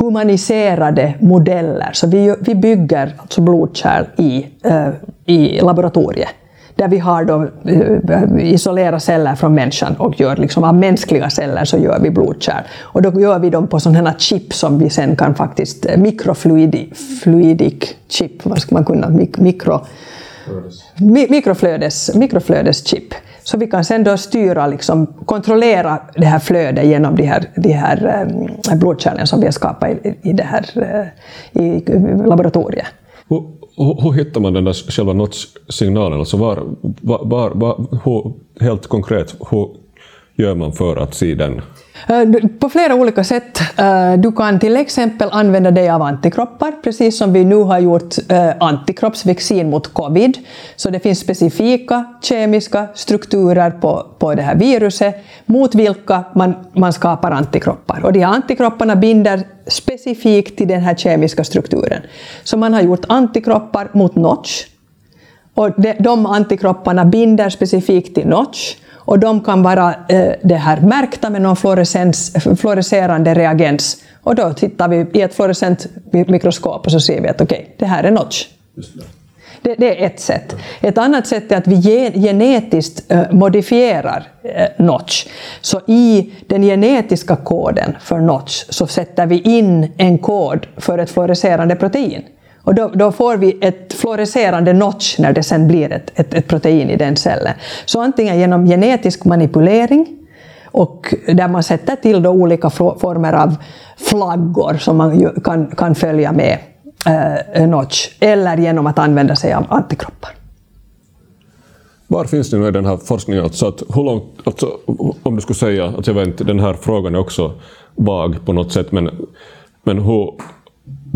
humaniserade modeller. Så vi, vi bygger alltså blodkärl i, uh, i laboratoriet där vi har då, uh, celler från människan och gör liksom av mänskliga celler så gör vi blodkärl. Och då gör vi dem på sådana här chip som vi sen kan faktiskt, eh, mikrofluidic chip, vad ska man kunna, mikro, mikroflödes, mikroflödeschip. Så vi kan sen då styra, liksom, kontrollera det här flödet genom de här, de här um, blodkärlen som vi har skapat i, i, det här, uh, i laboratoriet. Hur, hur, hittar man den där själva notch-signalen? Alltså var, var, var, hur, helt konkret, hur gör man för att se den? Äh, på flera olika sätt. Äh, du kan till exempel använda dig av antikroppar, precis som vi nu har gjort äh, antikroppsvaccin mot covid. Så det finns specifika kemiska strukturer på, på det här viruset mot vilka man, man skapar antikroppar. Och de här antikropparna binder specifikt till den här kemiska strukturen. Så man har gjort antikroppar mot notch. Och de, de antikropparna binder specifikt till notch och de kan vara eh, det här märkta med någon fluorescerande reagens. Och då tittar vi i ett fluorescent mikroskop och så ser vi att okej, okay, det här är notch. Det, det, är ett sätt. Ett annat sätt är att vi genetiskt eh, modifierar eh, notch. Så i den genetiska koden för notch så sätter vi in en kod för ett fluorescerande protein. Och då, då, får vi ett fluorescerande notch när det sen blir ett, ett, ett, protein i den cellen. Så antingen genom genetisk manipulering, och där man sätter till då olika former av flaggor som man kan, kan följa med eh, eh, notch, eller genom att använda sig av antikroppar. Var finns det nu i den här forskningen? Alltså att hur långt, alltså, om du skulle säga, alltså jag vet inte, den här frågan är också vag på något sätt, men, men hur,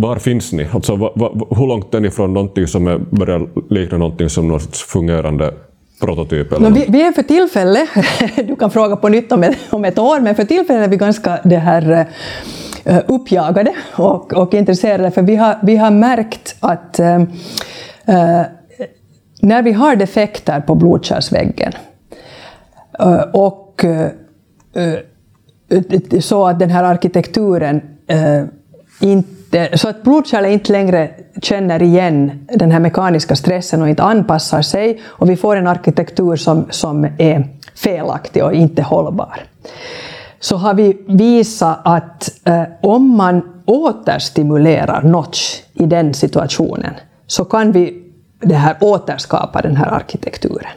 var finns ni? Alltså, va, va, hur långt är ni från någonting som är, börjar likna någonting som någon fungerande prototyp? Eller no, vi, vi, är för tillfället, du kan fråga på nytt om ett, om ett år, men för tillfället är vi ganska det här, eh, uppjagade och, och intresserade, för vi har, vi har märkt att äh, när vi har defekter på blodkärlsväggen äh, och så att den här arkitekturen inte så att blodkärlet inte längre känner igen den här mekaniska stressen och inte anpassar sig och vi får en arkitektur som, som är felaktig och inte hållbar. Så har vi visat att eh, om man återstimulerar notch i den situationen så kan vi det här återskapa den här arkitekturen.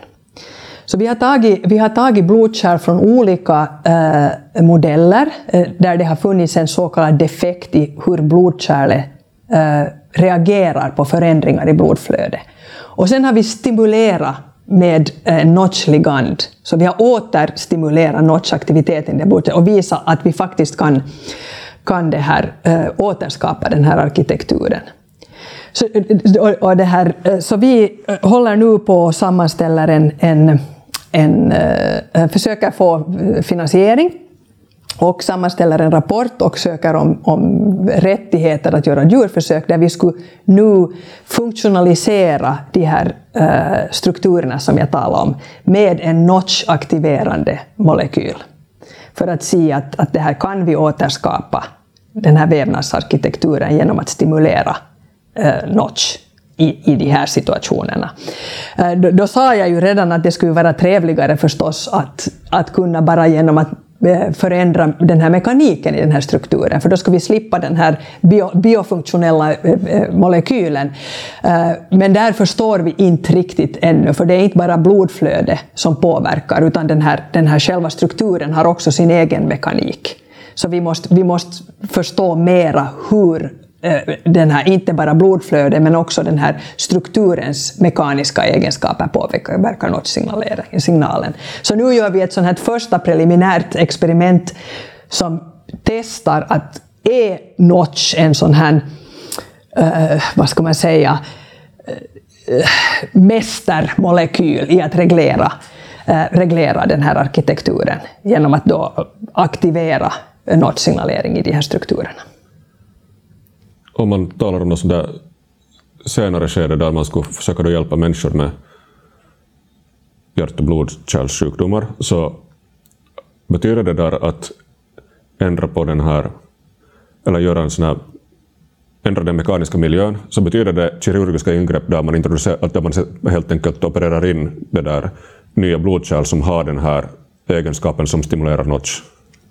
Så vi har tagit, vi har tagit blodkärl från olika eh, modeller eh, där det har funnits en så kallad defekt i hur blodkärlet eh, reagerar på förändringar i blodflödet. Och sen har vi stimulerat med eh, notch-ligand. Så vi har återstimulerat notch-aktiviteten i blodet och visat att vi faktiskt kan, kan det här, eh, återskapa den här arkitekturen. Så, eh, och, det här, eh, så vi håller nu på och sammanställer en, en en, eh, eh, försöker få eh, finansiering och sammanställer en rapport och söker om, om rättigheter att göra djurförsök där vi skulle nu funktionalisera de här äh, strukturerna som jag talade om med en notch-aktiverande molekyl. För att se att, att det här kan vi återskapa, den här vävnadsarkitekturen, genom att stimulera äh, notch i, i de här situationerna. Eh, då, då, sa jag ju redan att det skulle vara trevligare förstås att, att kunna bara genom att eh, förändra den här mekaniken i den här strukturen, för då skulle vi slippa den här bio, biofunktionella eh, eh, molekylen. Men där förstår vi inte riktigt ännu, för det är inte bara blodflöde som påverkar, utan den här, den här själva strukturen har också sin egen mekanik. Så vi måste, vi måste förstå mera hur Eh, den här, inte bara blodflödet, men också den här strukturens mekaniska egenskaper påverkar notch-signalen. Så nu gör vi ett sånt här första preliminärt experiment som testar att är notch en sån här, uh, vad ska man säga, uh, mästermolekyl i att reglera, uh, reglera den här arkitekturen genom att då aktivera notch-signalering i de här strukturerna om man talar om något sånt där senare skede där man skulle försöka då hjälpa människor med hjärt och blodkärlssjukdomar, så betyder det där att ändra på den här, eller göra en sån här, ändra den mekaniska miljön, så betyder det kirurgiska ingrepp där man, introducerar, där man helt enkelt opererar in det där nya blodkärl som har den här egenskapen som stimulerar notch.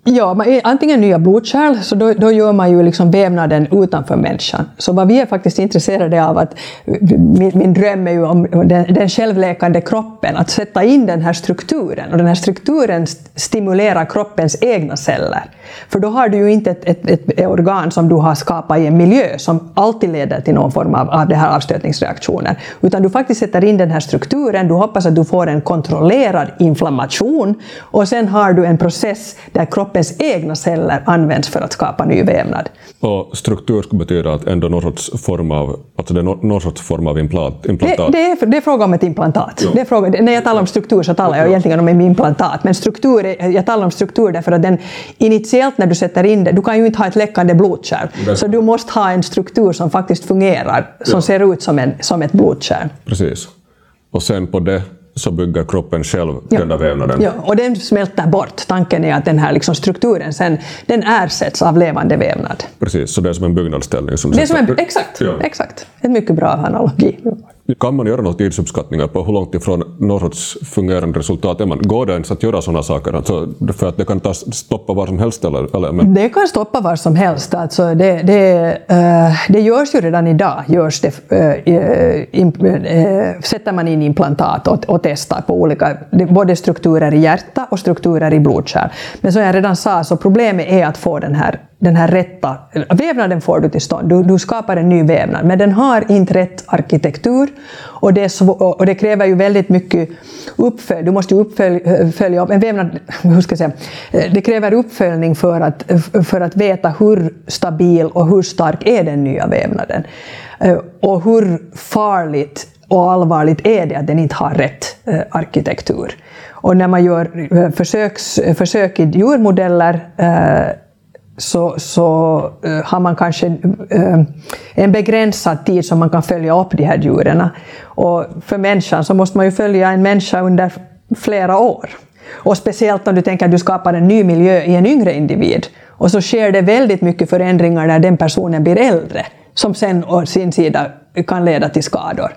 Ja, man är antingen nya blodkärl, så då, då gör man ju liksom vävnaden utanför människan. Så vad vi är faktiskt intresserade av, att min, min dröm är ju om den, den självläkande kroppen, att sätta in den här strukturen. Och den här strukturen stimulerar kroppens egna celler. För då har du ju inte ett, ett, ett, organ som du har skapat i en miljö som alltid leder till någon form av, av det här avstötningsreaktioner. Utan du faktiskt sätter in den här strukturen, du hoppas att du får en kontrollerad inflammation och sen har du en process där kroppen kroppens egna celler används för att skapa ny vävnad. Och struktur skulle betyda att ändå någon sorts form av, alltså det är någon sorts form av implant, implantat? Det, det, är, det är fråga om ett implantat. Det är fråga, när jag talar om struktur så talar jag egentligen om en implantat. Men struktur, jag talar om struktur därför att den initiellt när du sätter in det, du kan ju inte ha ett läckande blodkärl. Så du måste ha en struktur som faktiskt fungerar, som ja. ser ut som, en, som ett blodkärl. Precis. Och sen på det så bygger kroppen själv ja. den där vävnaden. Ja, och den smälter bort. Tanken är att den här liksom strukturen sen, den ersätts av levande vävnad. Precis, så det är som en byggnadsställning? Som det är som en, exakt, ja. exakt. En mycket bra analogi. Kan man göra några tidsuppskattningar på hur långt ifrån någon fungerande resultat är man? Går det ens att göra sådana saker? Alltså, för att det kan ta stoppa var som helst? Eller, eller, men... Det kan stoppa var som helst. Alltså det, det, uh, det görs ju redan idag. Görs det, uh, imp, uh, sätter man in implantat och, och testar på olika, både strukturer i hjärta och strukturer i blodkärl. Men som jag redan sa, så problemet är att få den här den här rätta... Vävnaden får du till stånd, du, du skapar en ny vävnad, men den har inte rätt arkitektur och det, svår, och det kräver ju väldigt mycket uppföljning. Du måste ju uppfölja upp en vävnad, hur ska jag säga, det kräver uppföljning för att, för att veta hur stabil och hur stark är den nya vävnaden. Eh, och hur farligt och allvarligt är det att den inte har rätt eh, arkitektur. Och när man gör eh, försöks, försök i djurmodeller så, så uh, har man kanske uh, en begränsad tid som man kan följa upp de här djuren. Och för människan så måste man ju följa en människa under flera år. Och speciellt om du tänker att du skapar en ny miljö i en yngre individ. Och så sker det väldigt mycket förändringar när den personen blir äldre, som sen å sin sida kan leda till skador.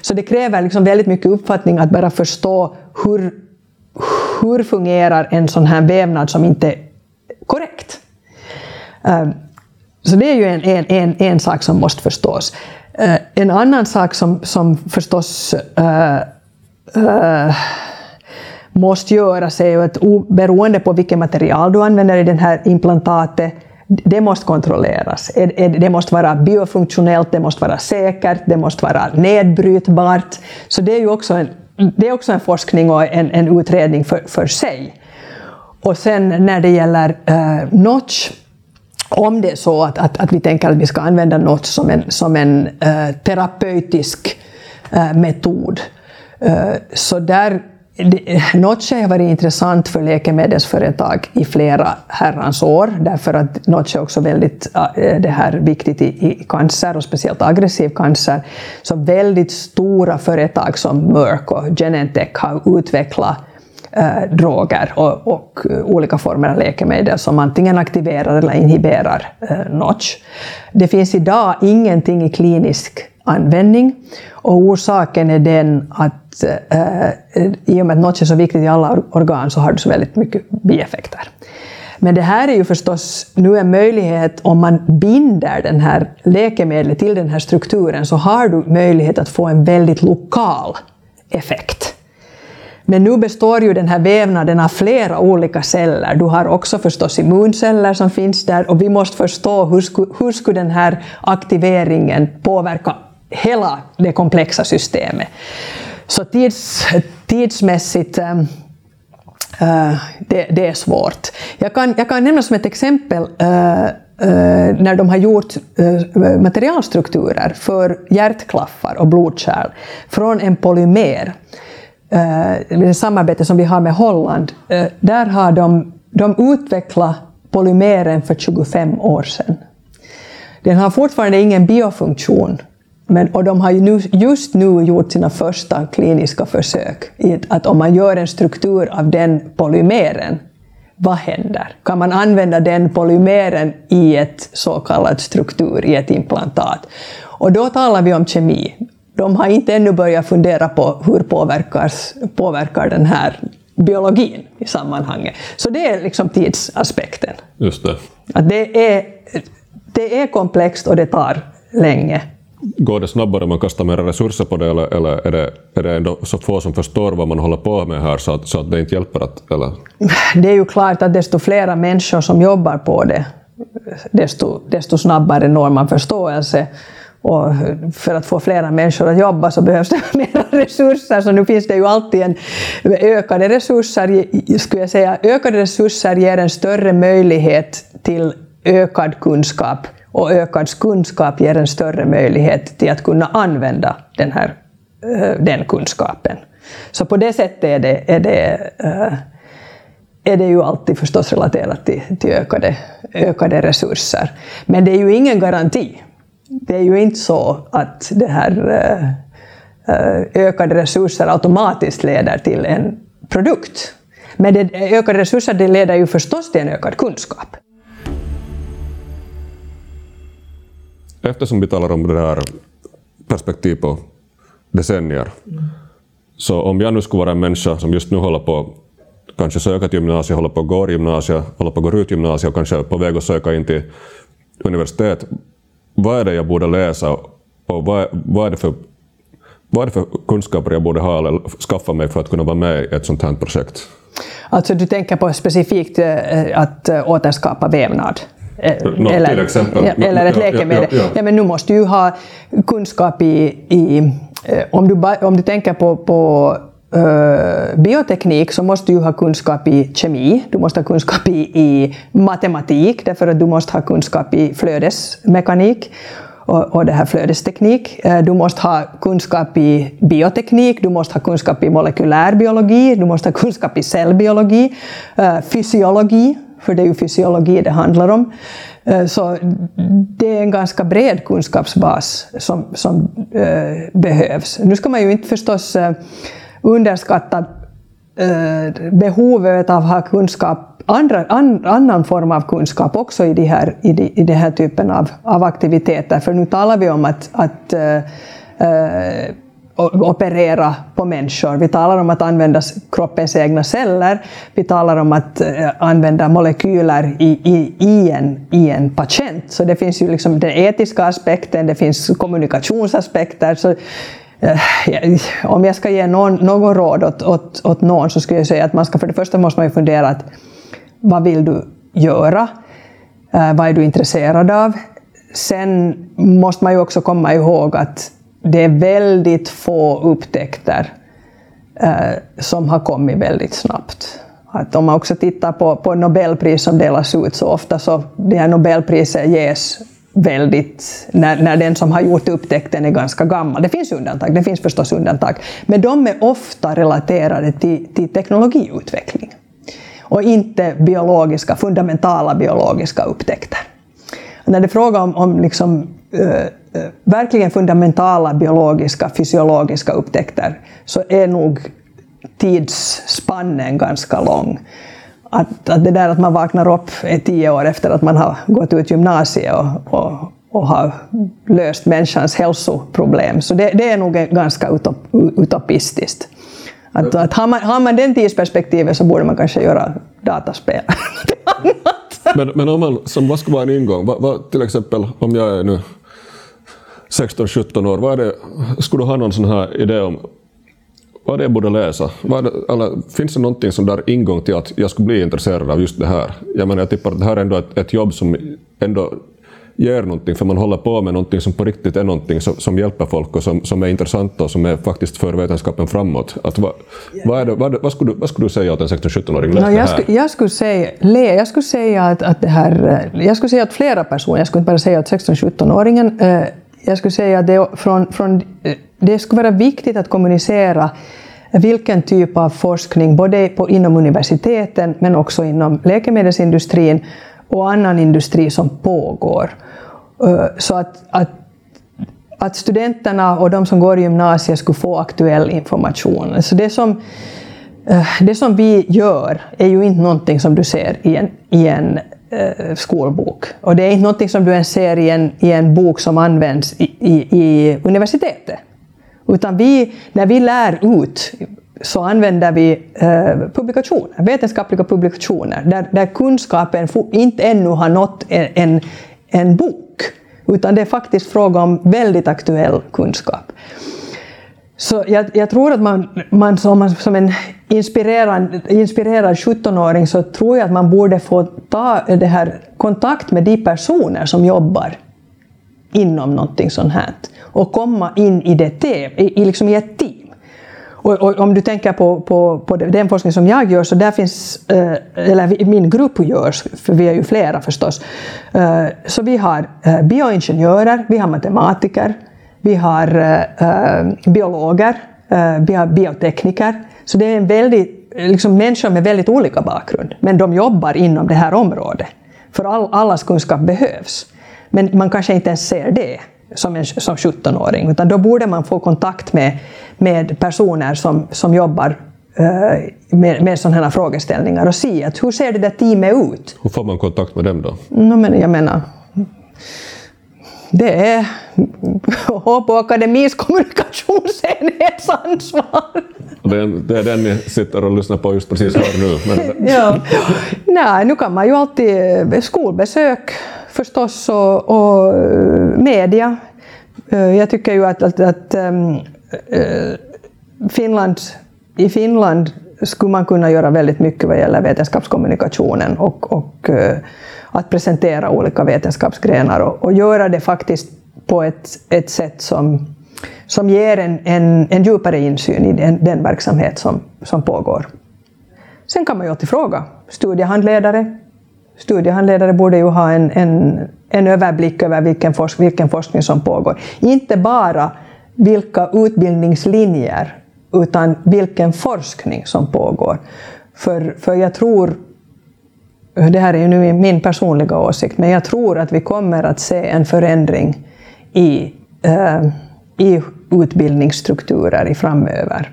Så det kräver liksom väldigt mycket uppfattning att bara förstå hur, hur fungerar en sån här vävnad som inte är korrekt. Ähm, så det är ju en, en, en, en sak som måste förstås. Äh, en annan sak som, som förstås äh, äh, måste göras är ju att beroende på vilket material du använder i det här implantatet, det måste kontrolleras. Det måste vara biofunktionellt, det måste vara säkert, det måste vara nedbrytbart. Så det är ju också en, det är också en forskning och en, en utredning för, för sig. Och sen när det gäller uh, notch, om det är så att, att, att vi tänker att vi ska använda något som en, som en äh, terapeutisk äh, metod, äh, så där Notch har varit intressant för läkemedelsföretag i flera herrans år, därför att Notch är också väldigt det här viktigt i, i cancer, och speciellt aggressiv cancer. Så väldigt stora företag som Merck och Genentech har utvecklat eh, droger och, och, eh, olika former av läkemedel som antingen aktiverar eller inhiberar eh, Notch. Det finns idag ingenting i klinisk användning. Och orsaken är den att eh, eh i och med att notch är så viktigt i alla organ så har du så väldigt mycket bieffekter. Men det här är ju förstås nu en möjlighet om man binder den här läkemedlet till den här strukturen så har du möjlighet att få en väldigt lokal effekt. Men nu består ju den här vävnaden av flera olika celler. Du har också förstås immunceller som finns där och vi måste förstå hur sku, hur skulle den här aktiveringen påverka hela det komplexa systemet. Så tids, tidsmässigt äh, det, det, är svårt. Jag kan, jag kan nämna som ett exempel äh, Uh, när de har gjort uh, materialstrukturer för hjärtklaffar och blodkärl från en polymer Eh, det samarbete som vi har med Holland, eh, där har de, de utvecklat polymeren för 25 år sedan. Den har fortfarande ingen biofunktion, men, och de har ju nu, just nu gjort sina första kliniska försök i att om man gör en struktur av den polymeren, vad händer? Kan man använda den polymeren i ett så kallat struktur, i ett implantat? Och då talar vi om kemi de har inte ännu börjat fundera på hur påverkas, påverkar den här biologin i sammanhanget. Så det är liksom tidsaspekten. Just det. Att det, är, det är komplext och det tar länge. Går det snabbare om man kastar mer resurser på det eller, eller är, det, är det ändå så få som förstår vad man håller på med här så att, så att det inte hjälper? Att, eller? Det är ju klart att desto flera människor som jobbar på det, desto, desto snabbare når man förståelse. Och för att få flera människor att jobba så behövs det mer resurser, så nu finns det ju alltid en ökade resurser, skulle jag säga, ökade resurser ger en större möjlighet till ökad kunskap och ökad kunskap ger en större möjlighet till att kunna använda den, här, eh, den kunskapen. Så på det sättet är det, är det, eh, är det ju alltid förstås relaterat till, till ökade, ökade resurser. Men det är ju ingen garanti det är ju inte så att det här eh, eh, ökade resurser automatiskt leder till en produkt. Men det, ökade resurser det leder ju förstås till en ökad kunskap. Eftersom vi talar om det här perspektiv på decennier, mm. så om jag nu skulle vara en människa som just nu håller på kanske söka till gymnasiet, håller på att gå gymnasiet, håller på att gå ut gymnasiet och kanske är på väg att söka in till universitet, vad är det jag borde läsa och vad, vad, är det för, vad är det för kunskaper jag borde ha eller skaffa mig för att kunna vara med i ett sånt här projekt? Alltså du tänker på specifikt eh, att eh, återskapa vävnad? Eh, Nå, eller, eller ett läkemedel. Ja, ja, ja. ja, men nu måste du ha kunskap i... i om, du, om du tänker på, på bioteknik så måste du ha kunskap i kemi, du måste ha kunskap i, i matematik, därför att du måste ha kunskap i flödesmekanik och, och det här flödesteknik. Du måste ha kunskap i bioteknik, du måste ha kunskap i molekylärbiologi, du måste ha kunskap i cellbiologi, fysiologi, för det är ju fysiologi det handlar om. Så det är en ganska bred kunskapsbas som, som behövs. Nu ska man ju inte förstås underskatta eh, behovet av att ha kunskap, andra, an, annan form av kunskap också i, de här, i, de, i den här typen av, av aktiviteter. För nu talar vi om att, att uh, operera på människor. Vi talar om att använda kroppens egna celler. Vi talar om att eh, använda molekyler i, i, i, en, i en patient. Så det finns ju liksom den etiska aspekten, det finns kommunikationsaspekter. Så Eh, om jag ska ge någon, någon råd åt, åt, åt någon så skulle jag säga att man ska för det första måste man ju fundera att vad vill du göra? Eh, vad är du intresserad av? Sen måste man ju också komma ihåg att det är väldigt få upptäckter eh, som har kommit väldigt snabbt. Att om man också tittar på, på Nobelpris som delas ut så ofta så det här Nobelpriset ges väldigt, när, när den som har gjort upptäckten är ganska gammal. Det finns undantag, det finns förstås undantag, men de är ofta relaterade till, till teknologiutveckling och inte biologiska, fundamentala biologiska upptäckter. När det är fråga om, om liksom, äh, verkligen fundamentala biologiska, fysiologiska upptäckter så är nog tidsspannen ganska lång att, att det där att man vaknar upp är tio år efter att man har gått ut gymnasiet och, och, och ha löst människans hälsoproblem. Så det, det är nog ganska utop, utopistiskt. Att, att har, man, har man den tidsperspektivet så borde man kanske göra dataspel. men, men om man, som, vad skulle vara en ingång? Vad, vad, till exempel om jag är nu 16-17 år, vad är det, skulle du ha någon sån här idé om vad det jag borde läsa? Vad alla, finns det någonting som där ingång till att jag skulle bli intresserad av just det här? Jag menar, jag tippar att det här är ändå ett, ett jobb som ändå ger någonting, för man håller på med någonting som på riktigt är någonting som, som hjälper folk och som, som är intressant och som är faktiskt för vetenskapen framåt. Att, vad, vad, är det, vad, vad, skulle du, vad skulle du säga åt en 16-17-åring? No, jag, skulle, jag, skulle säga, jag skulle säga att, att det här, jag skulle säga att flera personer, jag skulle inte bara säga att 16-17-åringen, eh, jag skulle säga att det, från, från, eh, det skulle vara viktigt att kommunicera vilken typ av forskning, både på, inom universiteten men också inom läkemedelsindustrin och annan industri som pågår. Eh, så att, att, att studenterna och de som går i gymnasiet skulle få aktuell information. Så det som, eh, det som vi gör är ju inte någonting som du ser i en, i en eh, skolbok. Och det är inte någonting som du ens ser i en, i en bok som används i, i, i universitetet. Utan vi, när vi lär ut så använder vi eh, publikationer, vetenskapliga publikationer, där, där kunskapen inte ännu har nått en, en, en bok, utan det är faktiskt fråga om väldigt aktuell kunskap. Så jag, jag tror att man, man, som, som en inspirerad, inspirerad 17-åring så tror jag att man borde få ta det här, kontakt med de personer som jobbar inom någonting sånt här och komma in i, det, i, liksom i ett team. Och, och, om du tänker på, på, på den forskning som jag gör, så där finns, eh, eller min grupp görs, för vi är ju flera förstås, eh, så vi har eh, bioingenjörer, vi har matematiker, vi har biologer, vi har biotekniker. Så det är en väldigt, liksom människor med väldigt olika bakgrund, men de jobbar inom det här området. För all, allas kunskap behövs. Men man kanske inte ens ser det som, en, som 17-åring, utan då borde man få kontakt med, med personer som, som jobbar uh, med, med sådana här frågeställningar och se att hur ser det där teamet ut? Hur får man kontakt med dem då? No, men jag menar, det är på akademins kommunikationsenhets ansvar. Det är, det är den ni sitter och lyssnar på just precis här nu. Men... ja. Nej, nu kan man ju alltid skolbesök förstås och, och eh, media. Eh, jag tycker ju att, att, att um, Finland, i Finland skulle man kunna göra väldigt mycket vad gäller vetenskapskommunikationen och, och att presentera olika vetenskapsgrenar och, och, göra det faktiskt på ett, ett sätt som, som ger en, en, en djupare insyn i den, den verksamhet som, som pågår. Sen kan man ju alltid fråga studiehandledare, studiehandledare borde ju ha en, en, en överblick över vilken, forsk, vilken forskning som pågår. Inte bara vilka utbildningslinjer, utan vilken forskning som pågår. För, för jag tror, det här är ju nu min personliga åsikt, men jag tror att vi kommer att se en förändring i, eh, i utbildningsstrukturer i framöver.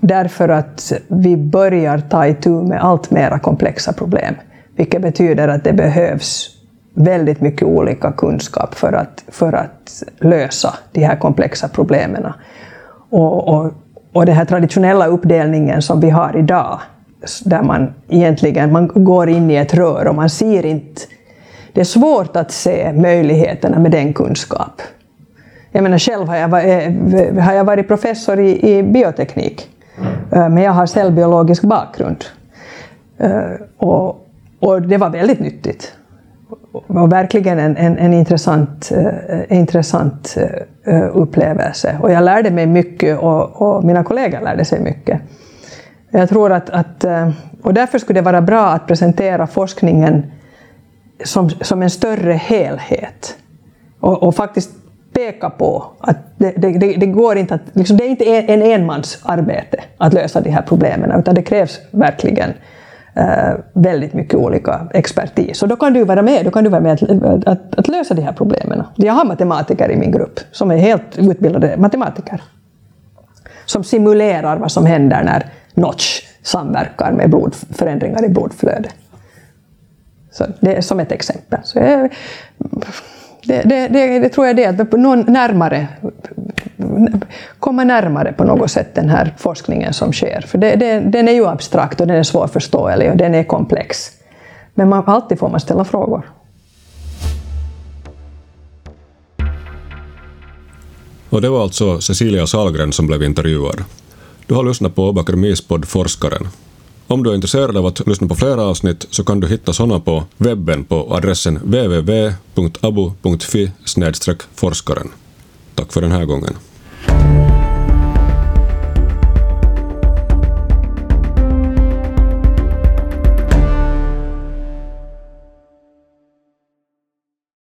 Därför att vi börjar ta itu med allt mera komplexa problem vilket betyder att det behövs väldigt mycket olika kunskap för att, för att lösa de här komplexa problemen. Och, och, och den här traditionella uppdelningen som vi har idag, där man egentligen man går in i ett rör och man ser inte... Det är svårt att se möjligheterna med den kunskap. Jag menar själv har jag, varit, eh, eh, har jag varit professor i, i bioteknik, eh, men jag har cellbiologisk bakgrund. Och, och det var väldigt nyttigt. Och verkligen en, en, en intressant, eh, eh intressant eh, eh, upplevelse. Och jag lärde mig mycket och, och, mina kollegor lärde sig mycket. Jag tror att, att eh, och därför skulle det vara bra att presentera forskningen som, som en större helhet. Och, och faktiskt peka på att det, det, det, det går inte att, liksom, det är inte en, enmans enmansarbete att lösa de här problemen, utan det krävs verkligen Eh, Eh, väldigt mycket olika expertis. Och då kan du vara med, då kan du vara med att, att, att, lösa de här problemen. Jag har matematiker i min grupp som är helt utbildade matematiker. Som simulerar vad som händer när Notch samverkar med blod, förändringar i blodflödet. Så det är som ett exempel. Så jag, det, det, det, det tror jag det, att någon närmare, komma närmare på något sätt den här forskningen som sker. För det, det, den är ju abstrakt och den är svårförståelig och den är komplex. Men man, alltid får man ställa frågor. Och det var alltså Cecilia Salgren som blev intervjuad. Du har lyssnat på Åbo Akademis podd Forskaren. Om du är intresserad av att lyssna på flera avsnitt så kan du hitta sådana på webben på adressen www.abo.fi forskaren. Tack för den här gången.